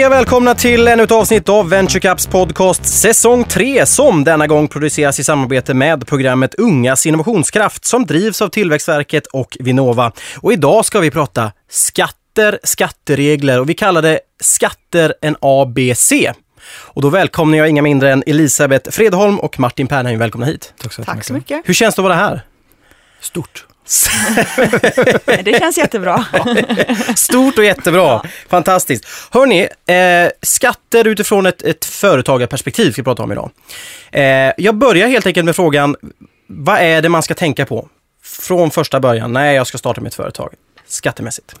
ni och välkomna till ännu ett avsnitt av Venture Caps podcast säsong 3 som denna gång produceras i samarbete med programmet Ungas innovationskraft som drivs av Tillväxtverket och Vinnova. Och idag ska vi prata skatter, skatteregler och vi kallar det skatter en ABC. Och då välkomnar jag inga mindre än Elisabeth Fredholm och Martin Pernheim. Välkomna hit. Tack så, Tack så mycket. Hur känns det att vara här? Stort. Det känns jättebra. Stort och jättebra. Ja. Fantastiskt. Hörni, eh, skatter utifrån ett, ett företagarperspektiv ska vi prata om idag. Eh, jag börjar helt enkelt med frågan, vad är det man ska tänka på från första början när jag ska starta mitt företag skattemässigt?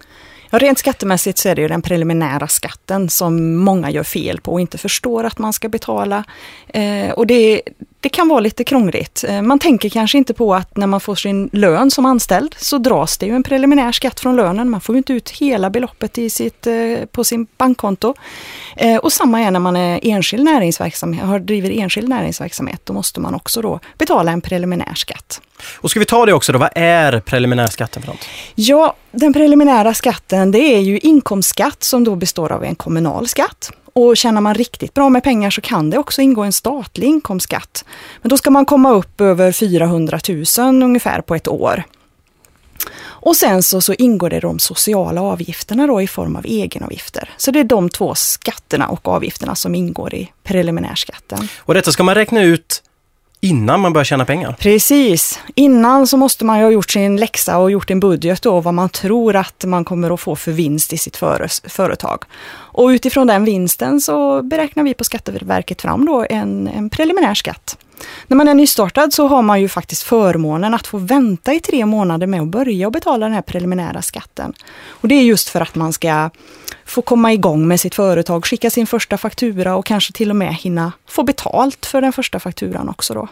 Ja, rent skattemässigt så är det ju den preliminära skatten som många gör fel på och inte förstår att man ska betala. Eh, och det, det kan vara lite krångligt. Eh, man tänker kanske inte på att när man får sin lön som anställd så dras det ju en preliminär skatt från lönen. Man får ju inte ut hela beloppet i sitt, eh, på sin bankkonto. Eh, och samma är när man är enskild näringsverksamhet, har driver enskild näringsverksamhet. Då måste man också då betala en preliminär skatt. Och ska vi ta det också då, vad är preliminärskatten för något? Ja, den preliminära skatten det är ju inkomstskatt som då består av en kommunal skatt. Och tjänar man riktigt bra med pengar så kan det också ingå en statlig inkomstskatt. Men då ska man komma upp över 400 000 ungefär på ett år. Och sen så, så ingår det de sociala avgifterna då i form av egenavgifter. Så det är de två skatterna och avgifterna som ingår i preliminärskatten. Och detta ska man räkna ut innan man börjar tjäna pengar. Precis. Innan så måste man ju ha gjort sin läxa och gjort en budget då vad man tror att man kommer att få för vinst i sitt företag. Och utifrån den vinsten så beräknar vi på Skatteverket fram då en, en preliminär skatt. När man är nystartad så har man ju faktiskt förmånen att få vänta i tre månader med att börja och betala den här preliminära skatten. Och det är just för att man ska få komma igång med sitt företag, skicka sin första faktura och kanske till och med hinna få betalt för den första fakturan också då.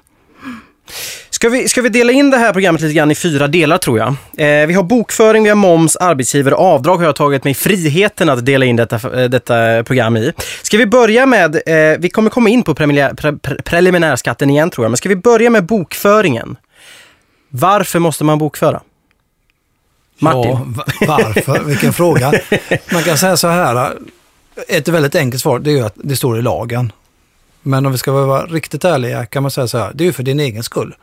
Ska vi, ska vi dela in det här programmet lite grann i fyra delar tror jag. Eh, vi har bokföring, vi har moms, arbetsgivare, och avdrag har jag tagit mig friheten att dela in detta, eh, detta program i. Ska vi börja med, eh, vi kommer komma in på preliminär, pre, pre, preliminärskatten igen tror jag, men ska vi börja med bokföringen? Varför måste man bokföra? Martin? Ja, varför? Vilken fråga. Man kan säga så här, eh, ett väldigt enkelt svar det är ju att det står i lagen. Men om vi ska vara riktigt ärliga kan man säga så här, det är ju för din egen skull.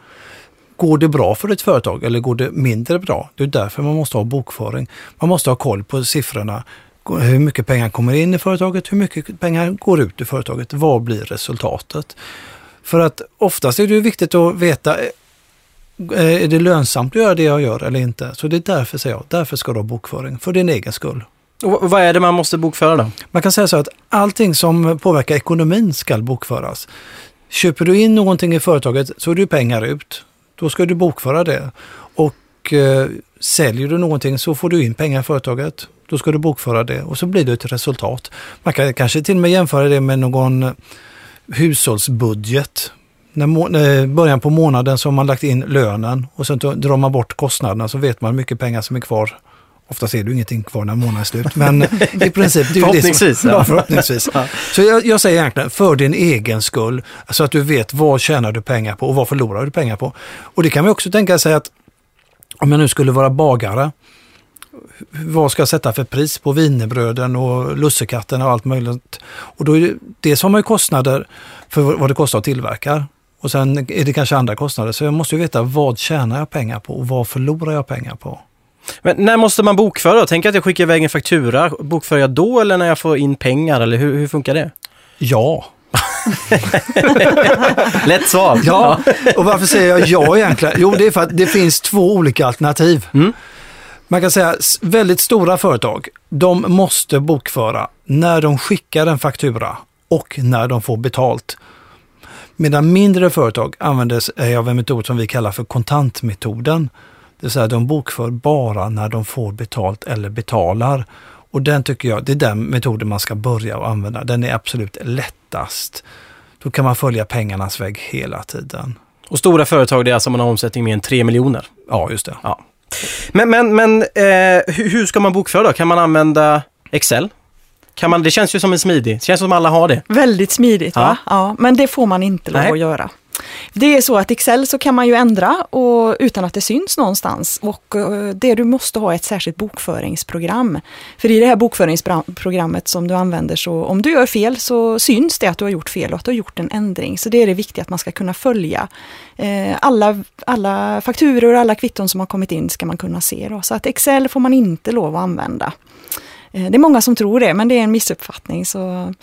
Går det bra för ditt företag eller går det mindre bra? Det är därför man måste ha bokföring. Man måste ha koll på siffrorna. Hur mycket pengar kommer in i företaget? Hur mycket pengar går ut ur företaget? Vad blir resultatet? För att oftast är det viktigt att veta, eh, är det lönsamt att göra det jag gör eller inte? Så det är därför säger jag, därför ska du ha bokföring, för din egen skull. Och vad är det man måste bokföra då? Man kan säga så att allting som påverkar ekonomin ska bokföras. Köper du in någonting i företaget så är det ju pengar ut. Då ska du bokföra det. Och eh, säljer du någonting så får du in pengar i företaget. Då ska du bokföra det och så blir det ett resultat. Man kan kanske till och med jämföra det med någon eh, hushållsbudget. När början på månaden så har man lagt in lönen och sen drar man bort kostnaderna så vet man hur mycket pengar som är kvar. Oftast är det ju ingenting kvar när månaden är slut, men i princip. Det är ju det Förhoppningsvis, Som, ja. förhoppningsvis. Så jag, jag säger egentligen för din egen skull, så att du vet vad tjänar du pengar på och vad förlorar du pengar på. Och det kan man också tänka sig att om jag nu skulle vara bagare, vad ska jag sätta för pris på wienerbröden och lussekatten och allt möjligt. Och då är det, dels har man ju kostnader för vad det kostar att tillverka. Och sen är det kanske andra kostnader. Så jag måste ju veta vad tjänar jag pengar på och vad förlorar jag pengar på. Men när måste man bokföra då? Tänk att jag skickar iväg en faktura. Bokför jag då eller när jag får in pengar? Eller hur, hur funkar det? Ja. Lätt svar. Ja, och varför säger jag ja egentligen? Jo, det är för att det finns två olika alternativ. Mm. Man kan säga väldigt stora företag, de måste bokföra när de skickar en faktura och när de får betalt. Medan mindre företag använder sig av en metod som vi kallar för kontantmetoden. Det vill säga de bokför bara när de får betalt eller betalar. Och den tycker jag, det är den metoden man ska börja att använda. Den är absolut lättast. Då kan man följa pengarnas väg hela tiden. Och stora företag, det är alltså man har omsättning mer än 3 miljoner. Ja, just det. Ja. Men, men, men eh, hur, ska man bokföra då? Kan man använda Excel? Kan man, det känns ju som en smidig. Det känns som alla har det. Väldigt smidigt Ja. va? Ja, men det får man inte lov att göra. Det är så att Excel så kan man ju ändra och, utan att det syns någonstans. Och eh, det du måste ha är ett särskilt bokföringsprogram. För i det här bokföringsprogrammet som du använder så om du gör fel så syns det att du har gjort fel och att du har gjort en ändring. Så det är det viktiga att man ska kunna följa. Eh, alla, alla fakturor och alla kvitton som har kommit in ska man kunna se. Då. Så att Excel får man inte lov att använda. Eh, det är många som tror det, men det är en missuppfattning. Så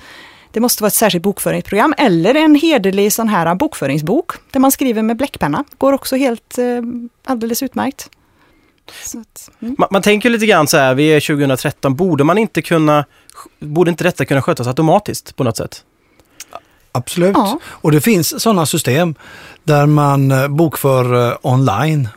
det måste vara ett särskilt bokföringsprogram eller en hederlig sån här bokföringsbok där man skriver med bläckpenna. Går också helt eh, alldeles utmärkt. Att, mm. man, man, tänker lite grann så här, vi är 2013, borde man inte kunna, borde inte detta kunna skötas automatiskt på något sätt? Absolut, ja. och det finns sådana system där man eh, bokför eh, online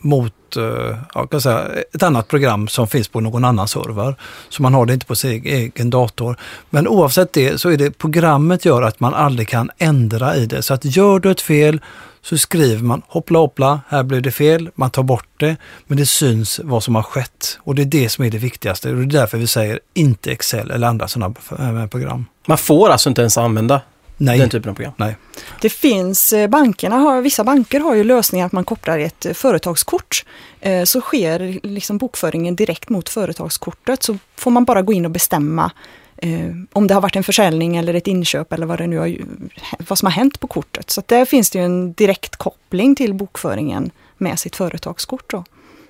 mot Eh, ja, kan säga, ett annat program som finns på någon annan server. Så man har det inte på sin egen dator. Men oavsett det så är det programmet gör att man aldrig kan ändra i det. Så att gör du ett fel så skriver man hoppla hoppla, här blev det fel, man tar bort det, men det syns vad som har skett. Och det är det som är det viktigaste och det är därför vi säger inte Excel eller andra sådana eh, program. Man får alltså inte ens använda Nej. Den typen av program? Nej. Det finns, eh, bankerna har, vissa banker har ju lösningar att man kopplar ett eh, företagskort. Eh, så sker liksom bokföringen direkt mot företagskortet så får man bara gå in och bestämma om det har varit en försäljning eller ett inköp eller vad det nu har, vad som har hänt på kortet. Så där finns det ju en direkt koppling till bokföringen med sitt företagskort. Då.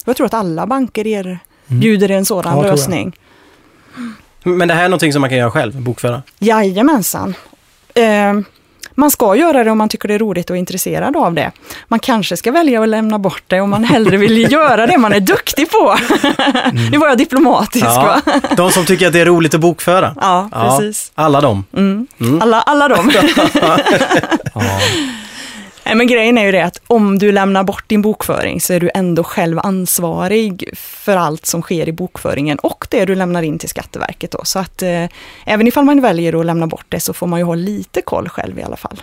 Jag tror att alla banker erbjuder mm. en sådan ja, lösning. Men det här är någonting som man kan göra själv, bokföra? Jajamensan. Eh, man ska göra det om man tycker det är roligt och intresserad av det. Man kanske ska välja att lämna bort det om man hellre vill göra det man är duktig på. Mm. nu var jag diplomatisk ja, va? De som tycker att det är roligt att bokföra. Ja, precis. Ja, alla de. Mm. Mm. Alla, alla de. ja. Nej, men grejen är ju det att om du lämnar bort din bokföring så är du ändå själv ansvarig för allt som sker i bokföringen och det du lämnar in till Skatteverket. Då. Så att eh, även ifall man väljer att lämna bort det så får man ju ha lite koll själv i alla fall.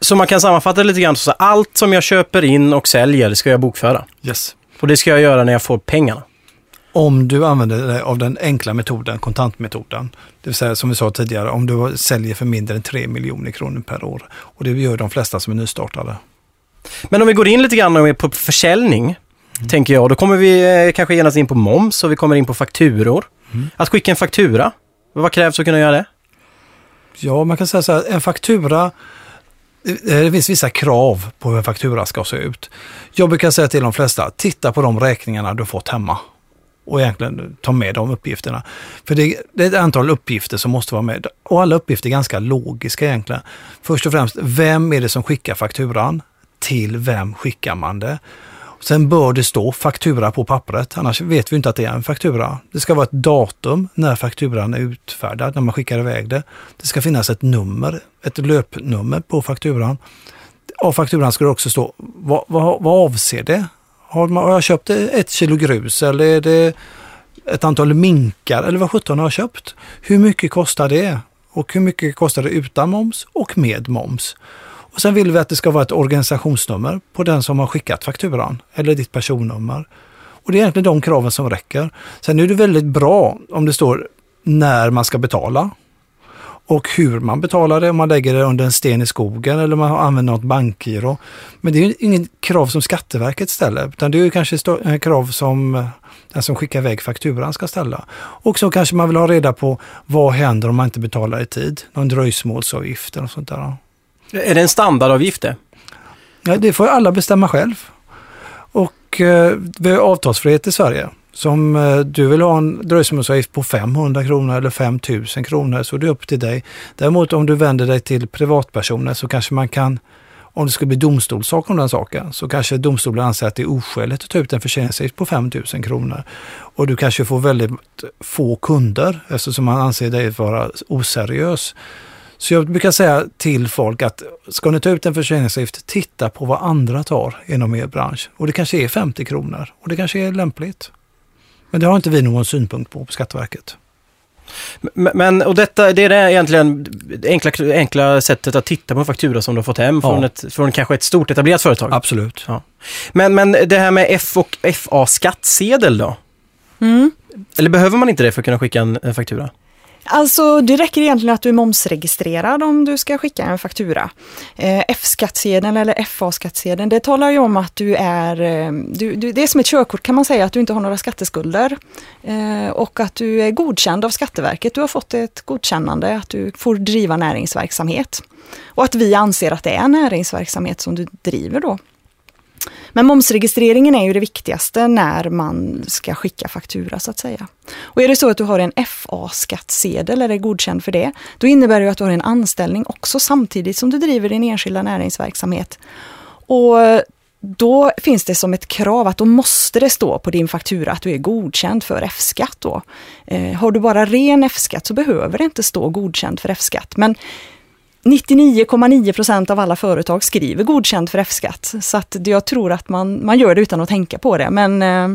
Så man kan sammanfatta lite grann så allt som jag köper in och säljer ska jag bokföra? Yes. Och det ska jag göra när jag får pengarna? Om du använder dig av den enkla metoden, kontantmetoden. Det vill säga som vi sa tidigare, om du säljer för mindre än 3 miljoner kronor per år. Och det gör de flesta som är nystartade. Men om vi går in lite grann på försäljning, mm. tänker jag, då kommer vi eh, kanske genast in på moms och vi kommer in på fakturor. Mm. Att skicka en faktura, vad krävs för att kunna göra det? Ja, man kan säga så här, en faktura det finns vissa krav på hur en faktura ska se ut. Jag brukar säga till de flesta, titta på de räkningarna du fått hemma och egentligen ta med de uppgifterna. För det, det, är ett antal uppgifter som måste vara med och alla uppgifter är ganska logiska egentligen. Först och främst, vem är det som skickar fakturan? Till vem skickar man det? Sen bör det stå faktura på pappret, annars vet vi inte att det är en faktura. Det ska vara ett datum när fakturan är utfärdad, när man skickar iväg det. Det ska finnas ett nummer, ett löpnummer på fakturan. Av fakturan ska det också stå, vad, vad, vad avser det? Har, man, har jag köpt ett kilo grus eller är det ett antal minkar eller vad sjutton har jag köpt? Hur mycket kostar det? Och hur mycket kostar det utan moms och med moms? Och sen vill vi att det ska vara ett organisationsnummer på den som har skickat fakturan eller ditt personnummer. Och det är egentligen de kraven som räcker. Sen är det väldigt bra om det står när man ska betala och hur man betalar det, om man lägger det under en sten i skogen eller man använder något bankgiro. Men det är ju inget krav som Skatteverket ställer, utan det är ju kanske krav som eh, den som skickar iväg fakturan ska ställa. Och så kanske man vill ha reda på vad händer om man inte betalar i tid? Någon dröjsmålsavgift eller sånt där. Är det en standardavgift det? Ja, det får alla bestämma själv. Och eh, vi har avtalsfrihet i Sverige. Som eh, du vill ha en dröjsmålsavgift på 500 kronor eller 5000 kronor så det är upp till dig. Däremot om du vänder dig till privatpersoner så kanske man kan, om det skulle bli domstolssak om den saken, så kanske domstolen anser att det är oskäligt att ta ut en förseningsavgift på 5000 kronor. Och du kanske får väldigt få kunder eftersom man anser dig vara oseriös. Så jag brukar säga till folk att ska ni ta ut en förseningsavgift, titta på vad andra tar inom er bransch. Och det kanske är 50 kronor och det kanske är lämpligt. Men det har inte vi någon synpunkt på på Skatteverket. Men, och detta, det är det egentligen det enkla, enkla sättet att titta på en faktura som du har fått hem från, ja. ett, från kanske ett stort etablerat företag? Absolut. Ja. Men, men det här med F och FA-skattsedel då? Mm. Eller behöver man inte det för att kunna skicka en faktura? Alltså det räcker egentligen att du är momsregistrerad om du ska skicka en faktura. Eh, F-skattsedeln eller FA-skattsedeln, det talar ju om att du är, eh, du, du, det är som ett körkort kan man säga, att du inte har några skatteskulder. Eh, och att du är godkänd av Skatteverket, du har fått ett godkännande att du får driva näringsverksamhet. Och att vi anser att det är näringsverksamhet som du driver då. Men momsregistreringen är ju det viktigaste när man ska skicka faktura så att säga. Och är det så att du har en FA-skattsedel eller är godkänd för det, då innebär det att du har en anställning också samtidigt som du driver din enskilda näringsverksamhet. Och då finns det som ett krav att då måste det stå på din faktura att du är godkänd för F-skatt. Då. Eh, har du bara ren F-skatt så behöver det inte stå godkänd för F-skatt. Men 99,9 procent av alla företag skriver godkänd för F-skatt. Så att jag tror att man, man gör det utan att tänka på det. Men eh,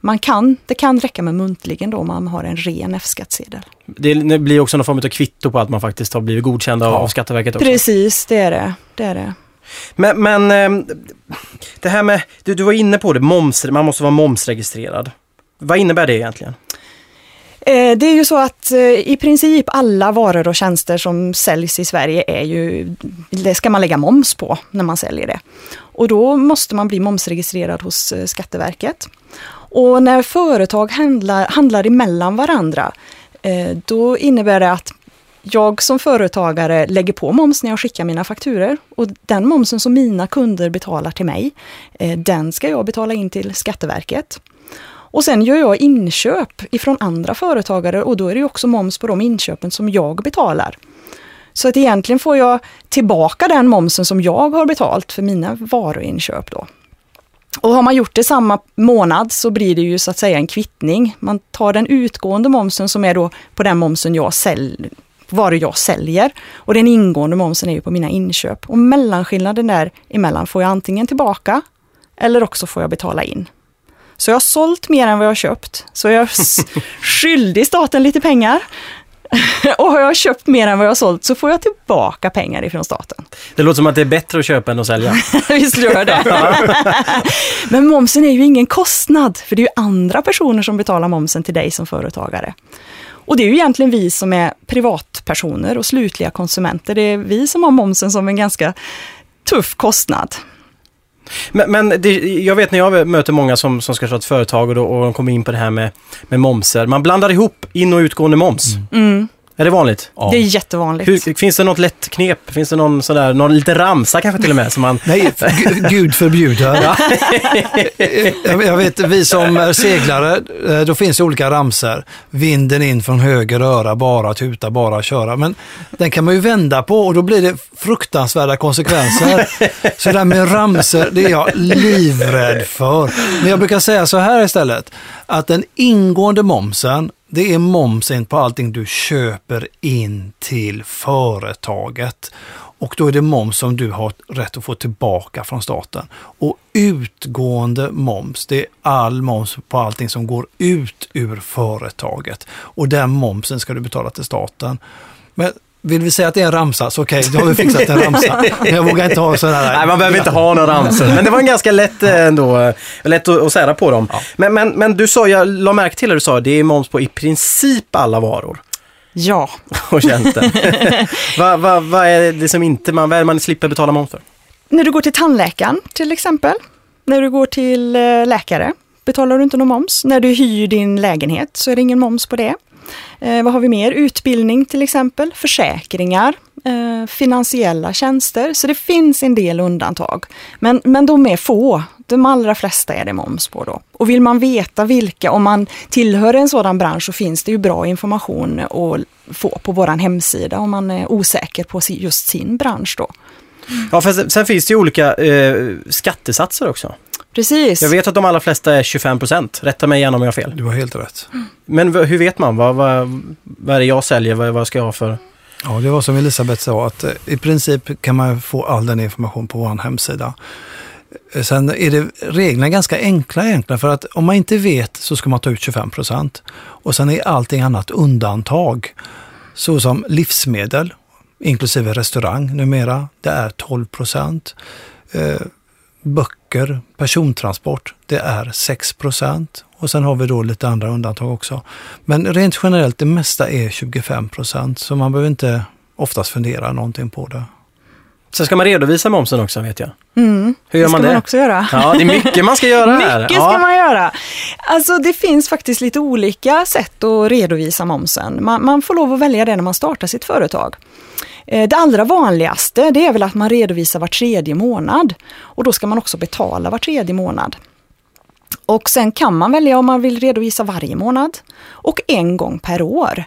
man kan, det kan räcka med muntligen då om man har en ren F-skattsedel. Det blir också någon form av kvitto på att man faktiskt har blivit godkänd av, ja. av Skatteverket också? Precis, det är det. det, är det. Men, men eh, det här med, du, du var inne på det, moms, man måste vara momsregistrerad. Vad innebär det egentligen? Eh, det är ju så att eh, i princip alla varor och tjänster som säljs i Sverige är ju, det ska man lägga moms på när man säljer det. Och då måste man bli momsregistrerad hos eh, Skatteverket. Och när företag handlar, handlar emellan varandra, då innebär det att jag som företagare lägger på moms när jag skickar mina fakturer. Och den momsen som mina kunder betalar till mig, den ska jag betala in till Skatteverket. Och sen gör jag inköp ifrån andra företagare och då är det också moms på de inköpen som jag betalar. Så att egentligen får jag tillbaka den momsen som jag har betalt för mina varuinköp då. Och har man gjort det samma månad så blir det ju så att säga en kvittning. Man tar den utgående momsen som är då på den momsen jag säljer, varor jag säljer. Och den ingående momsen är ju på mina inköp. Och mellanskillnaden där emellan får jag antingen tillbaka eller också får jag betala in. Så jag har sålt mer än vad jag har köpt. Så jag är skyldig staten lite pengar. och har jag köpt mer än vad jag har sålt så får jag tillbaka pengar ifrån staten. Det låter som att det är bättre att köpa än att sälja. Visst gör det. Men momsen är ju ingen kostnad, för det är ju andra personer som betalar momsen till dig som företagare. Och det är ju egentligen vi som är privatpersoner och slutliga konsumenter. Det är vi som har momsen som en ganska tuff kostnad. Men, men det, jag vet när jag möter många som, som ska starta ett företag och, då, och de kommer in på det här med, med momser. Man blandar ihop in och utgående moms. Mm. mm. Är det vanligt? Ja. Det är jättevanligt. Hur, finns det något lätt knep? Finns det någon sådär, någon liten ramsa kanske till och med? Som man... Nej, gud förbjuder. jag vet, vi som är seglare, eh, då finns det olika ramser. Vinden in från höger öra, bara tuta, bara köra. Men den kan man ju vända på och då blir det fruktansvärda konsekvenser. Så det där med ramser, det är jag livrädd för. Men jag brukar säga så här istället, att den ingående momsen det är momsen på allting du köper in till företaget. Och då är det moms som du har rätt att få tillbaka från staten. Och utgående moms, det är all moms på allting som går ut ur företaget. Och den momsen ska du betala till staten. Men vill vi säga att det är en ramsa, så okej, okay, då har vi fixat en ramsa. Men jag vågar inte ha sådana här... Nej, man behöver inte ha några ramsor. Men det var en ganska lätt eh, ändå, eh, lätt att, sära på dem. Ja. Men, men, men du sa, jag la märke till att du sa, det är moms på i princip alla varor. Ja. Och tjänster. vad va, va är det som inte man, vad är det man slipper betala moms för? När du går till tandläkaren till exempel. När du går till eh, läkare betalar du inte någon moms. När du hyr din lägenhet så är det ingen moms på det. Eh, vad har vi mer? Utbildning till exempel, försäkringar, eh, finansiella tjänster. Så det finns en del undantag. Men, men de är få. De allra flesta är det moms på då. Och vill man veta vilka, om man tillhör en sådan bransch så finns det ju bra information att få på vår hemsida om man är osäker på just sin bransch då. Ja, för sen finns det ju olika eh, skattesatser också. Precis. Jag vet att de allra flesta är 25 procent. Rätta mig igen om jag har fel. Du har helt rätt. Men hur vet man? Vad, vad, vad är det jag säljer? Vad, vad ska jag ha för? Ja, det var som Elisabeth sa att eh, i princip kan man få all den information på vår hemsida. Eh, sen är det reglerna ganska enkla egentligen för att om man inte vet så ska man ta ut 25 procent. Och sen är allting annat undantag. Såsom livsmedel, inklusive restaurang numera, det är 12 procent. Böcker, persontransport, det är 6 procent. Och sen har vi då lite andra undantag också. Men rent generellt, det mesta är 25 procent. Så man behöver inte oftast fundera någonting på det. Sen ska man redovisa momsen också vet jag. Mm, Hur gör det man ska det? man också göra. Ja, det är mycket man ska göra här. Mycket ja. ska man göra. Alltså det finns faktiskt lite olika sätt att redovisa momsen. Man, man får lov att välja det när man startar sitt företag. Eh, det allra vanligaste det är väl att man redovisar var tredje månad. Och då ska man också betala var tredje månad. Och sen kan man välja om man vill redovisa varje månad och en gång per år.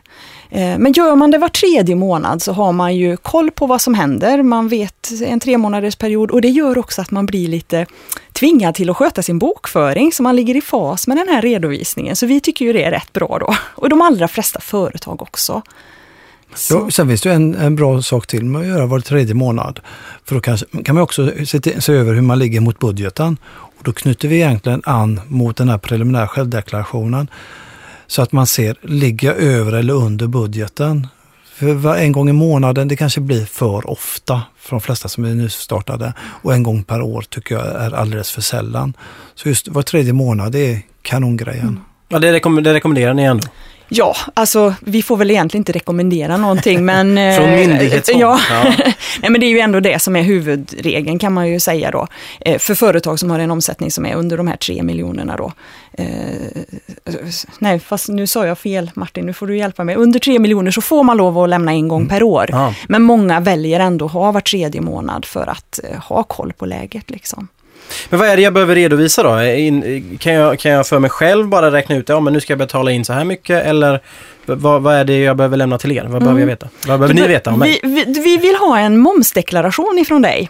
Eh, men gör man det var tredje månad så har man ju koll på vad som händer. Man vet en tre månaders period och det gör också att man blir lite tvingad till att sköta sin bokföring så man ligger i fas med den här redovisningen. Så vi tycker ju det är rätt bra då. Och de allra flesta företag också. Så. Ja, sen finns det en, en bra sak till med att göra var tredje månad. För då kan, kan man också se, till- se över hur man ligger mot budgeten. Och då knyter vi egentligen an mot den här preliminära självdeklarationen. Så att man ser, ligger över eller under budgeten? För en gång i månaden, det kanske blir för ofta för de flesta som är nystartade. Och en gång per år tycker jag är alldeles för sällan. Så just var tredje månad, det är kanongrejen. Ja, det, rekomm- det rekommenderar ni ändå. Ja, alltså vi får väl egentligen inte rekommendera någonting men... eh, Från myndighetshåll. Ja, Ja. Nej, men det är ju ändå det som är huvudregeln kan man ju säga då. Eh, För företag som har en omsättning som är under de här tre miljonerna då. Eh, nej, fast nu sa jag fel Martin, nu får du hjälpa mig. Under tre miljoner så får man lov att lämna en gång per år. Ja. Men många väljer ändå att ha var tredje månad för att ha koll på läget liksom. Men vad är det jag behöver redovisa då? In, kan, jag, kan jag för mig själv bara räkna ut, ja men nu ska jag betala in så här mycket eller vad, vad är det jag behöver lämna till er? Vad behöver jag veta? Vad behöver ni veta om mig? vi, vi, vi vill ha en momsdeklaration ifrån dig.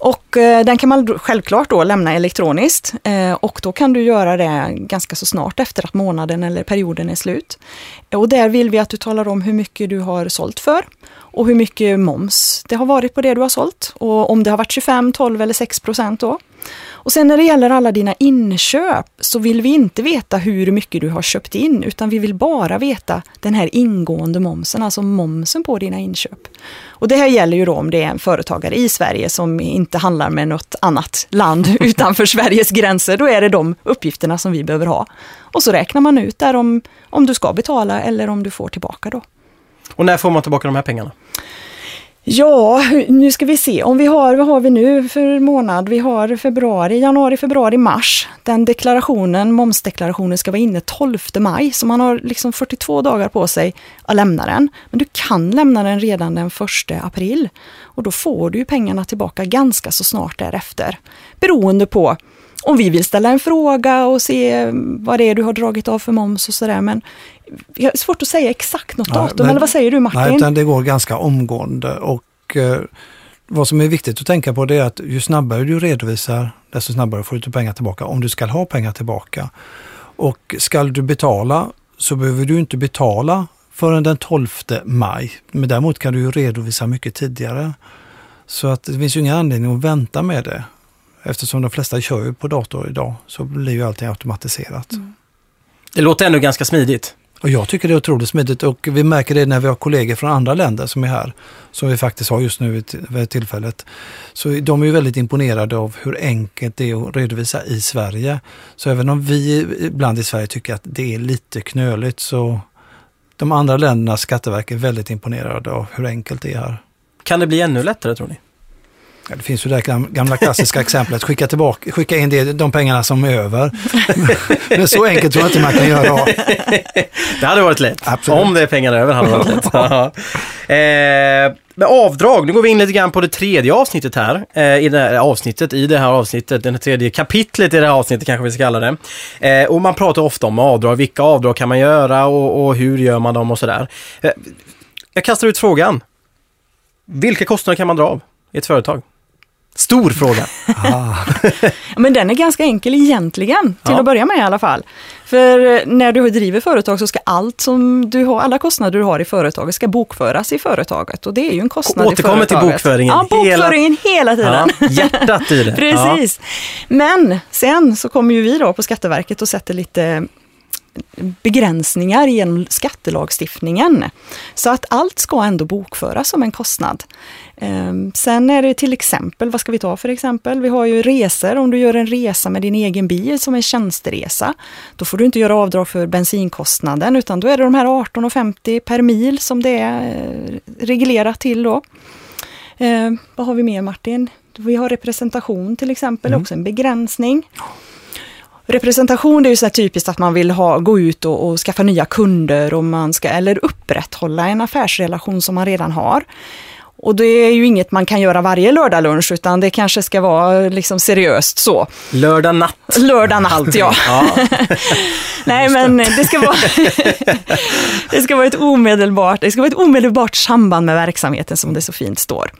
Och eh, den kan man självklart då lämna elektroniskt eh, och då kan du göra det ganska så snart efter att månaden eller perioden är slut. Och där vill vi att du talar om hur mycket du har sålt för och hur mycket moms det har varit på det du har sålt och om det har varit 25, 12 eller 6 procent då. Och sen när det gäller alla dina inköp så vill vi inte veta hur mycket du har köpt in utan vi vill bara veta den här ingående momsen, alltså momsen på dina inköp. Och det här gäller ju då om det är en företagare i Sverige som inte handlar med något annat land utanför Sveriges gränser. Då är det de uppgifterna som vi behöver ha. Och så räknar man ut där om, om du ska betala eller om du får tillbaka då. Och när får man tillbaka de här pengarna? Ja, nu ska vi se. Om vi har, vad har vi nu för månad? Vi har februari, januari, februari, mars. Den deklarationen, momsdeklarationen ska vara inne 12 maj, så man har liksom 42 dagar på sig att lämna den. Men du kan lämna den redan den 1 april. Och då får du ju pengarna tillbaka ganska så snart därefter. Beroende på om vi vill ställa en fråga och se vad det är du har dragit av för moms och sådär. Men jag har svårt att säga exakt något datum, men- eller vad säger du Martin? Nej, utan det går ganska omgående och eh, vad som är viktigt att tänka på det är att ju snabbare du redovisar, desto snabbare får du pengar tillbaka om du ska ha pengar tillbaka. Och ska du betala så behöver du inte betala förrän den 12 maj. Men däremot kan du ju redovisa mycket tidigare. Så att det finns ju ingen anledning att vänta med det. Eftersom de flesta kör ju på dator idag så blir ju allting automatiserat. Det låter ändå ganska smidigt. Och jag tycker det är otroligt smidigt och vi märker det när vi har kollegor från andra länder som är här, som vi faktiskt har just nu vid tillfället. Så de är ju väldigt imponerade av hur enkelt det är att redovisa i Sverige. Så även om vi ibland i Sverige tycker att det är lite knöligt så de andra ländernas skatteverk är väldigt imponerade av hur enkelt det är här. Kan det bli ännu lättare tror ni? Ja, det finns ju det gamla klassiska exemplet, skicka, tillbaka, skicka in det, de pengarna som är över. Men så enkelt tror jag inte man kan göra. Det hade varit lätt. Absolut. Om det är pengar över hade det varit lätt. Ja. eh, men avdrag, nu går vi in lite grann på det tredje avsnittet här. Eh, I det här avsnittet, i det här avsnittet, det tredje kapitlet i det här avsnittet kanske vi ska kalla det. Eh, och man pratar ofta om avdrag, vilka avdrag kan man göra och, och hur gör man dem och sådär. Eh, jag kastar ut frågan. Vilka kostnader kan man dra av i ett företag? Stor fråga. Ah, Ja, Men den är ganska enkel egentligen, till Ja. att börja med i alla fall. För eh, när du driver företag så ska allt som du har, alla kostnader du har i företaget ska bokföras i företaget. Och det är ju en kostnad Återkommer i till företaget. bokföringen Ja, hela- bokföringen hela, tiden. Ja, hjärtat i det. Precis. Men sen så kommer ju vi då på Skatteverket och sätter lite begränsningar genom skattelagstiftningen. Så att allt ska ändå bokföras som en kostnad. Ehm, sen är det till exempel, vad ska vi ta för exempel? Vi har ju resor, om du gör en resa med din egen bil som en tjänsteresa, då får du inte göra avdrag för bensinkostnaden utan då är det de här 18,50 per mil som det är eh, reglerat till då. Eh, vad har vi mer Martin? Vi har representation till exempel, mm. också en begränsning. Representation det är ju så typiskt att man vill ha, gå ut och, och, skaffa nya kunder och man ska, eller upprätthålla en affärsrelation som man redan har. Och det är ju inget man kan göra varje lördagslunch utan det kanske ska vara liksom seriöst så. Lördag natt. Lördag natt, ja. ja. Nej men det ska, vara det ska vara ett omedelbart, det ska vara ett omedelbart samband med verksamheten som det så fint står.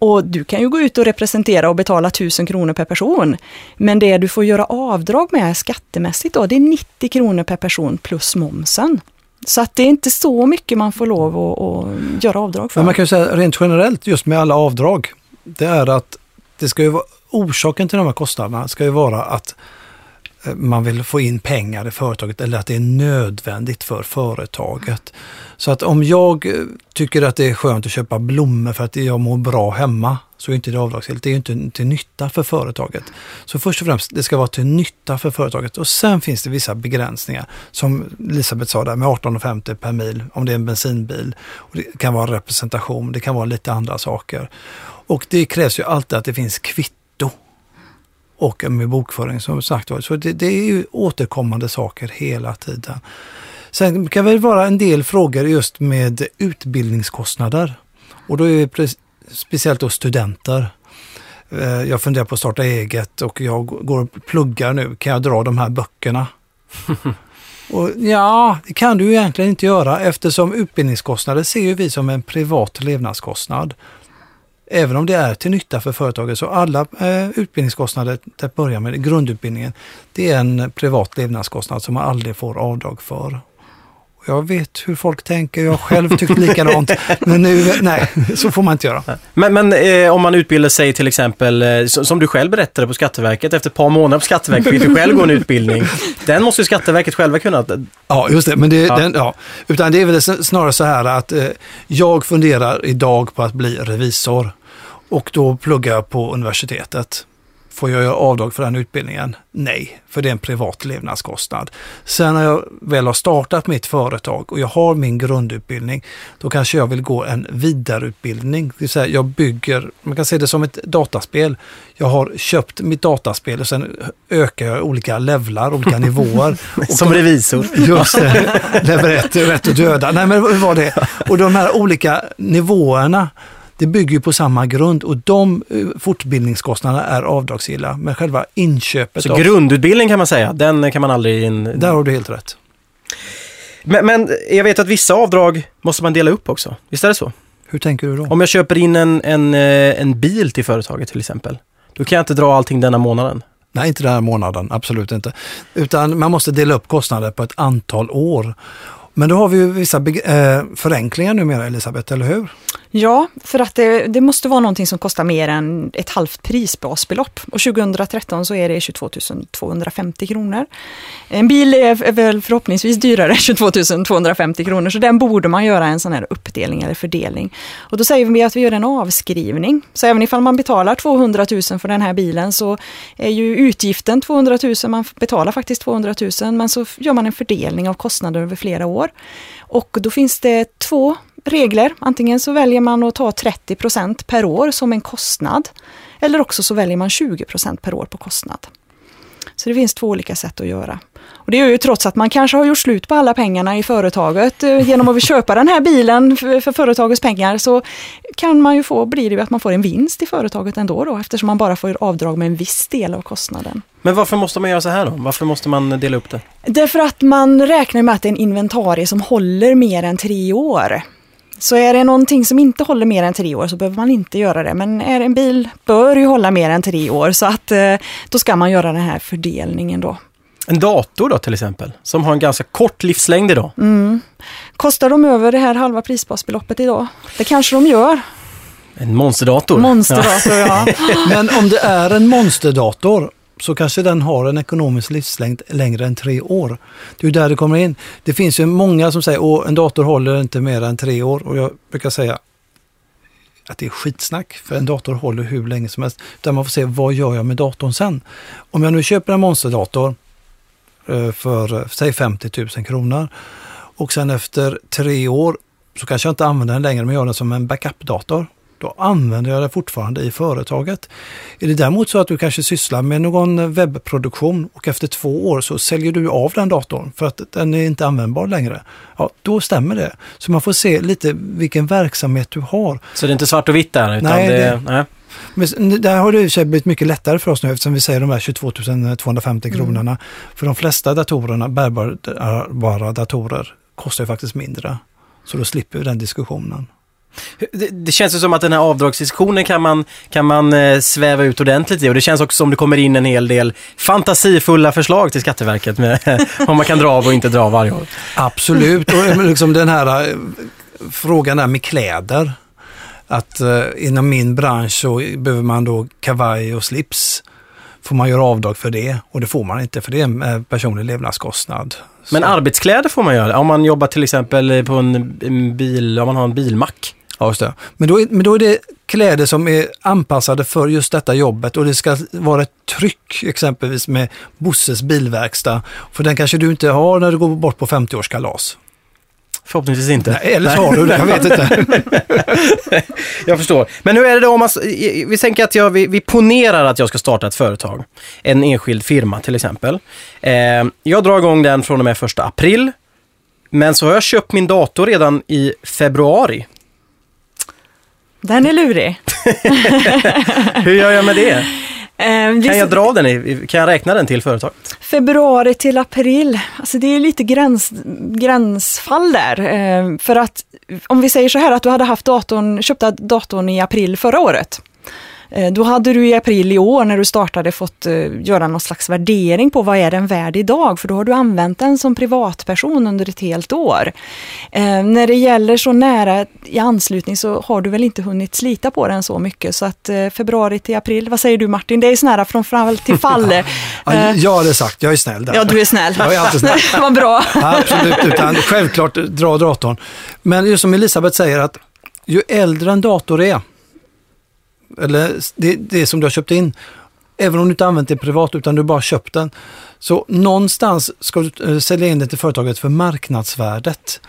Och du kan ju gå ut och representera och betala 1000 kronor per person. Men det du får göra avdrag med skattemässigt då, det är 90 kronor per person plus momsen. Så att det är inte så mycket man får lov att, att göra avdrag för. Men man kan ju säga rent generellt just med alla avdrag, det är att det ska ju vara, orsaken till de här kostnaderna ska ju vara att Eh, man vill få in pengar i företaget eller att det är nödvändigt för företaget. Så att om jag eh, tycker att det är skönt att köpa blommor för att jag mår bra hemma så är inte det avdragsgillt. Det är inte till nytta för företaget. Så först och främst, det ska vara till nytta för företaget och sen finns det vissa begränsningar som Elisabeth sa där med 18,50 per mil om det är en bensinbil. Och det kan vara representation, det kan vara lite andra saker. Och det krävs ju alltid att det finns kvitton och med bokföring som sagt var. Så det, det är ju återkommande saker hela tiden. Sen kan det vara en del frågor just med utbildningskostnader. Och då är det speciellt då studenter. Eh, jag funderar på att starta eget och jag går och pluggar nu. Kan jag dra de här böckerna? och ja, det kan du egentligen inte göra eftersom utbildningskostnader ser ju vi som en privat levnadskostnad. Även om det är till nytta för företaget så alla eh, utbildningskostnader, till att börja med grundutbildningen, det är en privat levnadskostnad som man aldrig får avdrag för. Jag vet hur folk tänker, jag har själv tyckt likadant. men nu, nej, så får man inte göra. Men, men eh, om man utbildar sig till exempel, eh, som du själv berättade på Skatteverket, efter ett par månader på Skatteverket fick du själv gå en utbildning. Den måste ju Skatteverket själva kunna... Ja, just det. Men det, ja. Den, ja. Utan det är väl snarare så här att eh, jag funderar idag på att bli revisor. Och då pluggar jag på universitetet. Får jag göra avdrag för den utbildningen? Nej, för det är en privat levnadskostnad. Sen när jag väl har startat mitt företag och jag har min grundutbildning, då kanske jag vill gå en vidareutbildning. Det vill säga jag bygger, man kan se det som ett dataspel. Jag har köpt mitt dataspel och sen ökar jag olika levlar, olika nivåer. som revisor. Just det, level 1, rätt att döda. Nej men hur var det? Och de här olika nivåerna det bygger på samma grund och de eh, fortbildningskostnaderna är avdragsgilla. Men själva inköpet... Så av... grundutbildning kan man säga, den kan man aldrig... In... Där har du helt rätt. Men, men, jag vet att vissa avdrag måste man dela upp också. Visst är det så? Hur tänker du då? Om jag köper in en, en, eh, en bil till företaget till exempel. Då kan jag inte dra allting denna månaden. Nej, inte den här månaden, absolut inte. Utan man måste dela upp kostnader på ett antal år. Men då har vi ju vissa eh, förenklingar numera, Elisabeth, eller hur? Ja, för att det, det, måste vara någonting som kostar mer än ett halvt prisbasbelopp. Och 2013 så är det 22 250 kronor. En bil är väl förhoppningsvis dyrare än 22 250 kronor, så den borde man göra en sån här uppdelning eller fördelning. Och då säger vi att vi gör en avskrivning. Så även ifall man betalar 200 000 för den här bilen så är ju utgiften 200 000, man betalar faktiskt 200 000, men så gör man en fördelning av kostnader över flera år. Och då finns det två regler. Antingen så väljer man att ta 30% per år som en kostnad. Eller också så väljer man 20% per år på kostnad. Så det finns två olika sätt att göra. Och det är ju trots att man kanske har gjort slut på alla pengarna i företaget eh, genom att köpa den här bilen för, för företagets pengar så kan man ju få, blir det ju att man får en vinst i företaget ändå då eftersom man bara får avdrag med en viss del av kostnaden. Men varför måste man göra så här då? Varför måste man dela upp det? Därför att man räknar med att det är en inventarie som håller mer än tre år. Så är det någonting som inte håller mer än tre år så behöver man inte göra det. Men är en bil bör ju hålla mer än tre år så att eh, då ska man göra den här fördelningen då. En dator då till exempel, som har en ganska kort livslängd idag. Mm. Kostar de över det här halva prisbasbeloppet idag? Det kanske de gör. En monsterdator. Monsterdator, ja. Men om det är en monsterdator så kanske den har en ekonomisk livslängd längre än tre år. Det är där det kommer in. Det finns ju många som säger att en dator håller inte mer än tre år och jag brukar säga att det är skitsnack, för en dator håller hur länge som helst. Utan man får se, vad gör jag med datorn sen? Om jag nu köper en monsterdator eh, för, eh, säg 50 000 kronor och sen efter tre år så kanske jag inte använder den längre, men gör den som en backup-dator då använder jag det fortfarande i företaget. Är det däremot så att du kanske sysslar med någon webbproduktion och efter två år så säljer du av den datorn för att den är inte användbar längre. Ja, då stämmer det. Så man får se lite vilken verksamhet du har. Så det är inte svart och vitt där? Utan nej, det, det, nej. Men där har det blivit mycket lättare för oss nu eftersom vi säger de här 22 250 mm. kronorna. För de flesta datorerna, bärbara datorer, kostar ju faktiskt mindre. Så då slipper vi den diskussionen. Det, det, känns ju som att den här avdragsdiskussionen kan man, kan man eh, sväva ut ordentligt i och det känns också som det kommer in en hel del fantasifulla förslag till Skatteverket med vad man kan dra av och inte dra av varje år. Absolut, och liksom den här eh, frågan där med kläder. Att eh, inom min bransch så behöver man då kavaj och slips. Får man göra avdrag för det och det får man inte för det är en eh, personlig levnadskostnad. Men arbetskläder får man göra om man jobbar till exempel på en, en bil, om man har en bilmack. Ja, just det. Men då, är, men då är det kläder som är anpassade för just detta jobbet och det ska vara ett tryck exempelvis med Bosses bilverkstad. För den kanske du inte har när du går bort på 50-årskalas. Förhoppningsvis inte. Nej, eller så har du det, jag vet inte. jag förstår. Men hur är det då om man, vi tänker att jag, vi, vi ponerar att jag ska starta ett företag. En enskild firma till exempel. Eh, jag drar igång den från och med första april. Men så har jag köpt min dator redan i februari. Den är lurig. Hur gör jag med det? Eh, kan jag dra den i, kan jag räkna den till företaget? Februari till april, alltså det är lite gräns, gränsfall där. Eh, för att om vi säger så här att du hade haft datorn, köpte datorn i april förra året. Eh, då hade du i april i år när du startade fått eh, göra någon slags värdering på vad är den värd idag? För då har du använt den som privatperson under ett helt år. Eh, när det gäller så nära i anslutning så har du väl inte hunnit slita på den så mycket. Så att februari till april, vad säger du Martin? Det är så nära från fall till fall. ja, jag hade sagt, jag är snäll där. Ja, du är snäll. Jag är alltid snäll. vad bra. Absolut, utan självklart dra datorn. Men just som Elisabeth säger att ju äldre en dator är, eller det, det som du har köpt in, även om du inte använt det privat utan du bara köpt den. Så någonstans ska du eh, sälja in det till företaget för marknadsvärdet.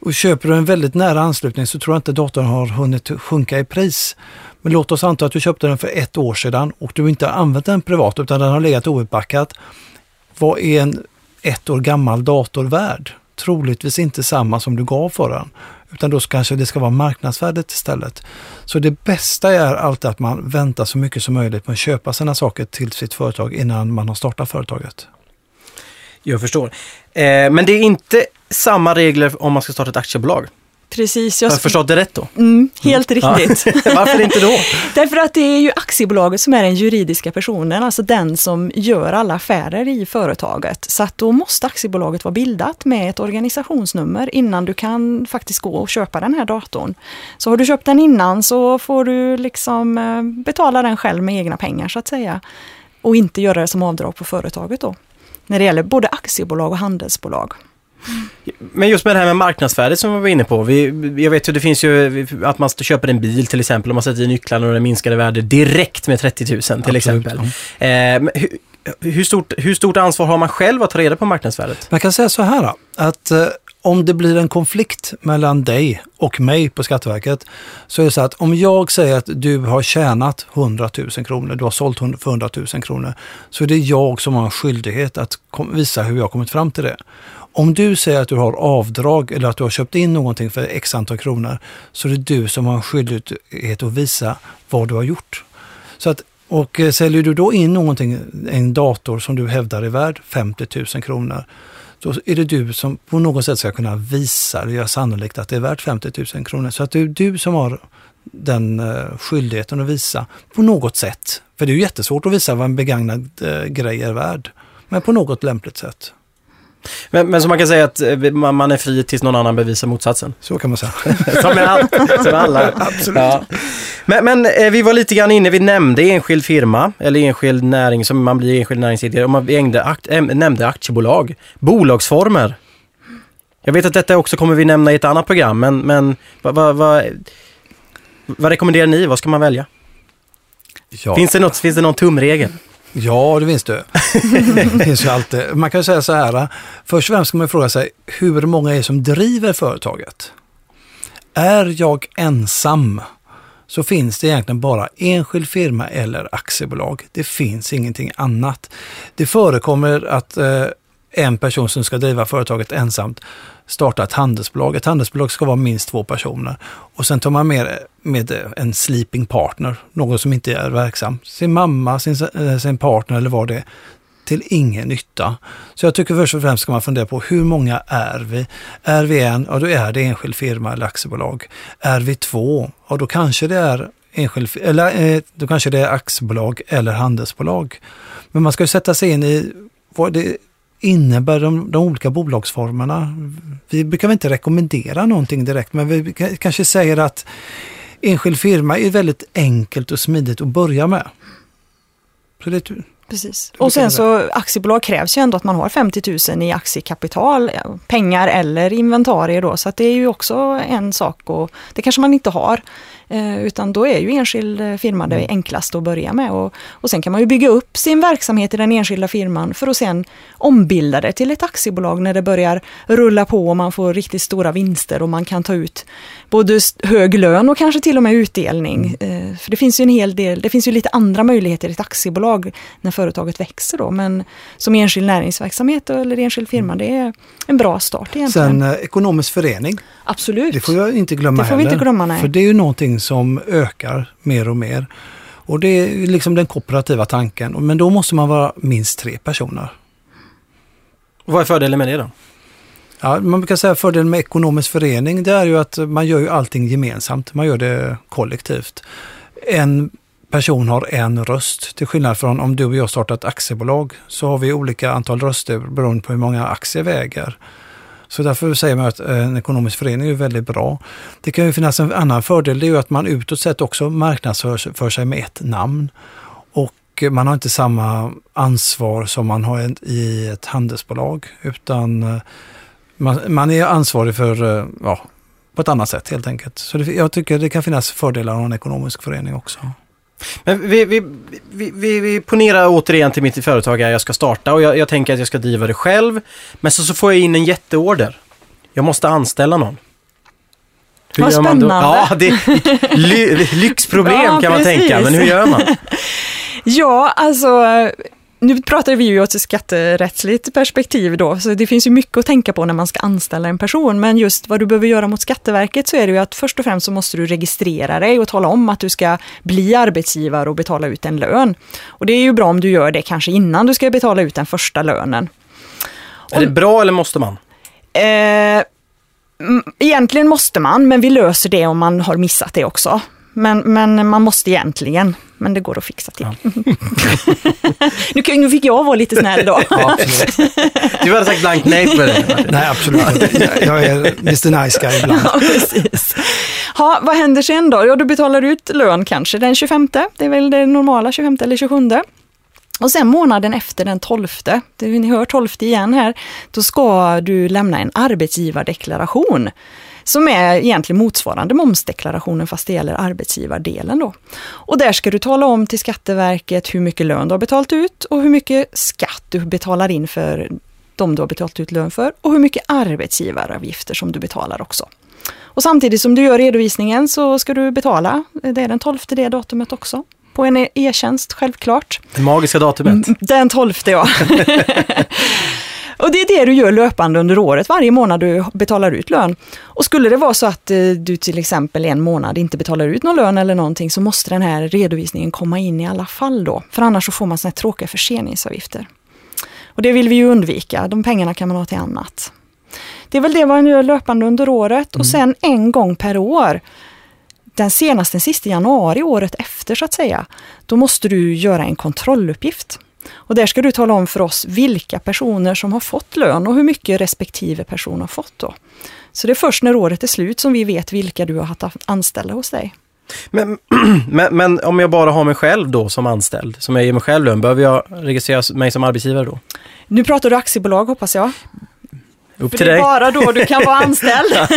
Och köper du en väldigt nära anslutning så tror jag inte datorn har hunnit sjunka i pris. Men låt oss anta att du köpte den för ett år sedan och du inte har använt den privat utan den har legat outbackad. Vad är en ett år gammal dator värd? Troligtvis inte samma som du gav för den. Utan då kanske det ska vara marknadsvärdet istället. Så det bästa är alltid att man väntar så mycket som möjligt med att köpa sina saker till sitt företag innan man har startat företaget. Jag förstår. Eh, men det är inte samma regler om man ska starta ett aktiebolag? Precis. Jag har jag förstått det rätt då? Mm, helt mm. riktigt. Ja. Varför inte då? Därför att det är ju aktiebolaget som är den juridiska personen, alltså den som gör alla affärer i företaget. Så att då måste aktiebolaget vara bildat med ett organisationsnummer innan du kan faktiskt gå och köpa den här datorn. Så har du köpt den innan så får du liksom eh, betala den själv med egna pengar så att säga. Och inte göra det som avdrag på företaget då. När det gäller både aktiebolag och handelsbolag. Men just med det här med marknadsvärdet som vi var inne på. Vi, jag vet ju, det finns ju att man köper en bil till exempel och man sätter i nycklarna och den minskade värde direkt med 30 000 till Absolut, exempel. Ja. Eh, hur, hur, stort, hur stort ansvar har man själv att ta reda på marknadsvärdet? Man kan säga så här att eh, om det blir en konflikt mellan dig och mig på Skatteverket så är det så att om jag säger att du har tjänat 100 000 kronor, du har sålt för 100 000 kronor, så är det jag som har en skyldighet att visa hur jag har kommit fram till det. Om du säger att du har avdrag eller att du har köpt in någonting för x antal kronor så är det du som har en skyldighet att visa vad du har gjort. Så att, och eh, säljer du då in någonting, en dator som du hävdar är värd 50 000 kronor, då är det du som på något sätt ska kunna visa eller göra sannolikt att det är värt 50 000 kronor. Så att det är du som har den eh, skyldigheten att visa på något sätt. För det är ju jättesvårt att visa vad en begagnad eh, grej är värd, men på något lämpligt sätt. Men, men så man kan säga att eh, man man är fri tills någon annan bevisar motsatsen? Så kan man säga. Som med, allt, som alla. Absolut. Ja. Men, men eh, vi var lite grann inne, vi nämnde enskild firma eller enskild näring som man blir enskild näringsidkare och man vi ägde, akt, äm, nämnde aktiebolag. Bolagsformer. Jag vet att detta också kommer vi nämna i ett annat program men, men vad, vad, vad, vad rekommenderar ni? Vad ska man välja? Ja. Finns, det något, finns det någon tumregel? Ja, det finns det. det finns ju alltid. Man kan säga så här, först och främst ska man fråga sig hur många är som driver företaget? Är jag ensam så finns det egentligen bara enskild firma eller aktiebolag. Det finns ingenting annat. Det förekommer att eh, en person som ska driva företaget ensamt starta ett handelsbolag. Ett handelsbolag ska vara minst två personer. Och sen tar man med, med en sleeping partner, någon som inte är verksam. Sin mamma, sin, eh, sin partner eller vad det är. Till ingen nytta. Så jag tycker först och främst ska man fundera på hur många är vi? Är vi en, ja då är det enskild firma eller aktiebolag. Är vi två, ja då kanske det är enskild, eller eh, då kanske det är aktiebolag eller handelsbolag. Men man ska ju sätta sig in i vad det innebär de, de olika bolagsformerna. Vi brukar väl inte rekommendera någonting direkt, men vi kanske säger att enskild firma är väldigt enkelt och smidigt att börja med. Så det, Precis. Och sen så aktiebolag krävs ju ändå att man har 50 000 i aktiekapital, pengar eller inventarier då. Så att det är ju också en sak och det kanske man inte har. Eh, utan då är ju enskild eh, firma det enklaste att börja med. Och, och sen kan man ju bygga upp sin verksamhet i den enskilda firman för att sen ombilda det till ett aktiebolag när det börjar rulla på och man får riktigt stora vinster och man kan ta ut både hög lön och kanske till och med utdelning. Eh, För det finns ju en hel del, det finns ju lite andra möjligheter i ett aktiebolag när företaget växer då. Men som enskild näringsverksamhet eller enskild firma, det är en bra start egentligen. sen ekonomisk förening, Absolut. det får jag inte glömma Det får vi heller. inte glömma, nej. För det är ju någonting som ökar mer och mer. Och det är liksom den kooperativa tanken. Men då måste man vara minst tre personer. Vad är fördelen med det då? Ja, man brukar säga fördelen med ekonomisk förening det är ju att man gör ju allting gemensamt. Man gör det kollektivt. En person har en röst. Till skillnad från om du och jag startar ett aktiebolag så har vi olika antal röster beroende på hur många aktier vi äger. Så därför säger man att eh, en ekonomisk förening är väldigt bra. Det kan ju finnas en annan fördel, det är ju att man utåt sett också marknadsför sig- för sig med ett namn. Och man har inte samma ansvar som man har i ett handelsbolag, utan eh, man, man är ansvarig för, eh, ja, på ett annat sätt helt enkelt. Så det, jag tycker det kan finnas fördelar av en ekonomisk förening också. Men vi, vi, vi, vi, vi ponerar återigen till mitt företag här jag ska starta och jag, jag tänker att jag ska driva det själv. Men så, så får jag in en jätteorder. Jag måste anställa någon. Hur Vad gör man då? spännande. Ja, det är ly, lyxproblem Ja, kan man tänka, precis. men hur gör man? Ja, alltså nu pratar vi ju ur ett skatterättsligt perspektiv då, så det finns ju mycket att tänka på när man ska anställa en person. Men just vad du behöver göra mot Skatteverket så är det ju att först och främst så måste du registrera dig och tala om att du ska bli arbetsgivare och betala ut en lön. Och det är ju bra om du gör det kanske innan du ska betala ut den första lönen. Är det bra eller måste man? Eh, mm, egentligen måste man, men vi löser det om man har missat det också. Men, men man måste egentligen, men det går att fixa till. nu, kan- nu fick jag vara lite snäll då. Ja. Du hade sagt blankt nej på det. Nej, absolut inte. Jag- är Mr Nice Guy ibland. Ja, precis. Ha, vad händer sen då? Ja, du betalar ut lön kanske den 25, det är väl det normala 25 eller 27. Och sen månaden efter den 12, det, ni hör 12 igen här, då ska du lämna en arbetsgivardeklaration. Som är egentligen motsvarande momsdeklarationen fast det gäller arbetsgivardelen då. Och där ska du tala om till Skatteverket hur mycket lön du har betalat ut och hur mycket skatt du betalar in för de du har betalat ut lön för och hur mycket arbetsgivaravgifter som du betalar också. Och samtidigt som du gör redovisningen så ska du betala, det är den 12 det datumet också, på en e-tjänst självklart. Det magiska datumet. Den 12 ja. Och det är det du gör löpande under året, varje månad du betalar ut lön. Och skulle det vara så att eh, du till exempel en månad inte betalar ut någon lön eller någonting så måste den här redovisningen komma in i alla fall då. För annars så får man såna här tråkiga förseningsavgifter. Och det vill vi ju undvika, de pengarna kan man ha till annat. Det är väl det man gör löpande under året och sen en gång per år den senaste, den sista januari året efter så att säga, då måste du göra en kontrolluppgift. Och där ska du tala om för oss vilka personer som har fått lön och hur mycket respektive person har fått då. Så det är först när året är slut som vi vet vilka du har haft anställda hos dig. Men, men, men, om jag bara har mig själv då som anställd, som jag ger mig själv lön, behöver jag registrera mig som arbetsgivare då? Nu pratar du aktiebolag hoppas jag. Upp För till det är bara då du kan vara anställd.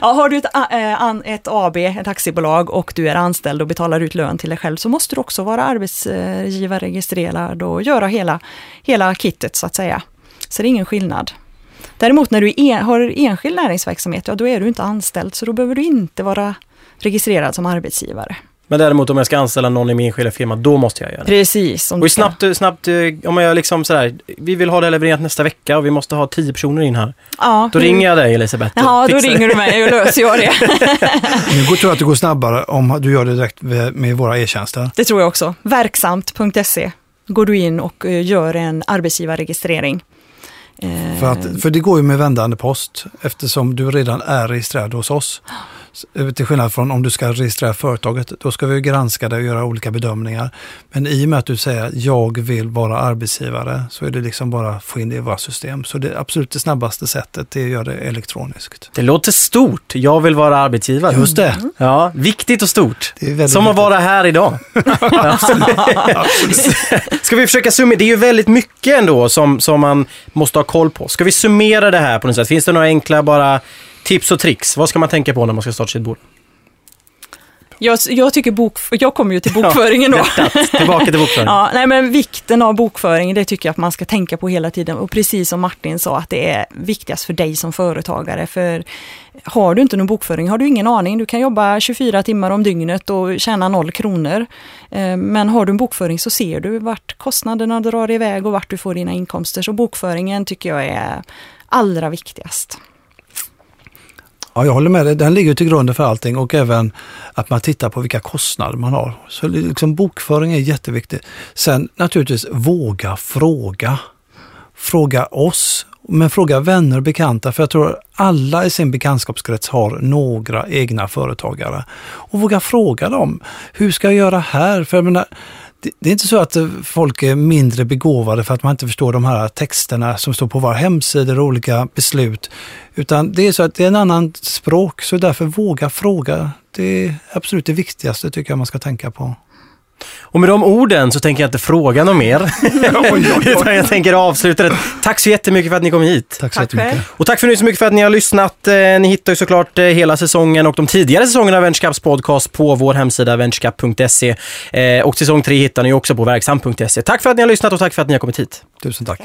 ja, har du ett, äh, ett AB, ett aktiebolag och du är anställd och betalar ut lön till dig själv så måste du också vara arbetsgivarregistrerad och göra hela, hela kittet så att säga. Så det är ingen skillnad. Däremot när du en, har enskild näringsverksamhet, ja då är du inte anställd så då behöver du inte vara registrerad som arbetsgivare. Men däremot om jag ska anställa någon i min enskilda firma, då måste jag göra det. Precis. Och snabbt, snabbt, eh, om jag liksom sådär, vi vill ha det levererat nästa vecka och vi måste ha tio personer in här. Ja, Då ringer jag dig Elisabeth. Ja, då det. ringer du mig och löser jag det. Nu går- tror jag att det går snabbare om du gör det direkt med våra e-tjänster. Det tror jag också. Verksamt.se går du in och eh, gör en arbetsgivarregistrering. För, att, för det går ju med vändande post eftersom du redan är registrerad hos oss. Eh, Till skillnad från om du ska registrera företaget, då ska vi granska det och göra olika bedömningar. Men i och med att du säger jag vill vara arbetsgivare så är det liksom bara att få in det i våra system. Så det absolut det snabbaste sättet är att göra det elektroniskt. Det låter stort. Jag vill vara arbetsgivare. Just det. Ja, viktigt och stort. Som att vara här idag. Ska vi försöka summera? Det är ju väldigt mycket ändå som, som man måste ha koll på. Ska vi summera det här på något sätt? Finns det några enkla bara tips och tricks? Vad ska man tänka på när man ska starta sitt bolag? jag, jag tycker bok, jag kommer ju till bokföringen då. Tillbaka till bokföring. Ja, nej men vikten av bokföring, det tycker jag att man ska tänka på hela tiden. Och precis som Martin sa, att det är viktigast för dig som företagare. För har du inte någon bokföring har du ingen aning. Du kan jobba 24 timmar om dygnet och tjäna noll kronor. Eh, Men har du en bokföring så ser du vart kostnaderna drar iväg och vart du får dina inkomster. Så bokföringen tycker jag är allra viktigast. Ja, jag håller med dig. Den ligger till grunden för allting och även att man tittar på vilka kostnader man har. Så liksom bokföring är jätteviktigt. Sen naturligtvis våga fråga. Fråga oss, men fråga vänner och bekanta för jag tror alla i sin bekantskapskrets har några egna företagare. Och våga fråga dem, hur ska jag göra här? För jag menar, det, det är inte så att eh, folk är mindre begåvade för att man inte förstår de här texterna som står på våra hemsidor och olika beslut. Utan det är så att det är en annan språk, så därför våga fråga. Det är absolut det viktigaste tycker jag man ska tänka på. Och med de orden så tänker jag inte fråga något mer. Utan jag tänker avsluta det. Tack så jättemycket för att ni kom hit. Tack så Tack jättemycket. Och tack för nu så mycket för att ni har lyssnat. Eh, Ni hittar ju såklart eh, hela säsongen och de tidigare säsongerna av Venturecaps podcast på vår hemsida venturecap.se. Eh, Och säsong tre hittar ni också på verksam.se. Tack för att ni har lyssnat och tack för att ni har kommit hit. Tusen tack.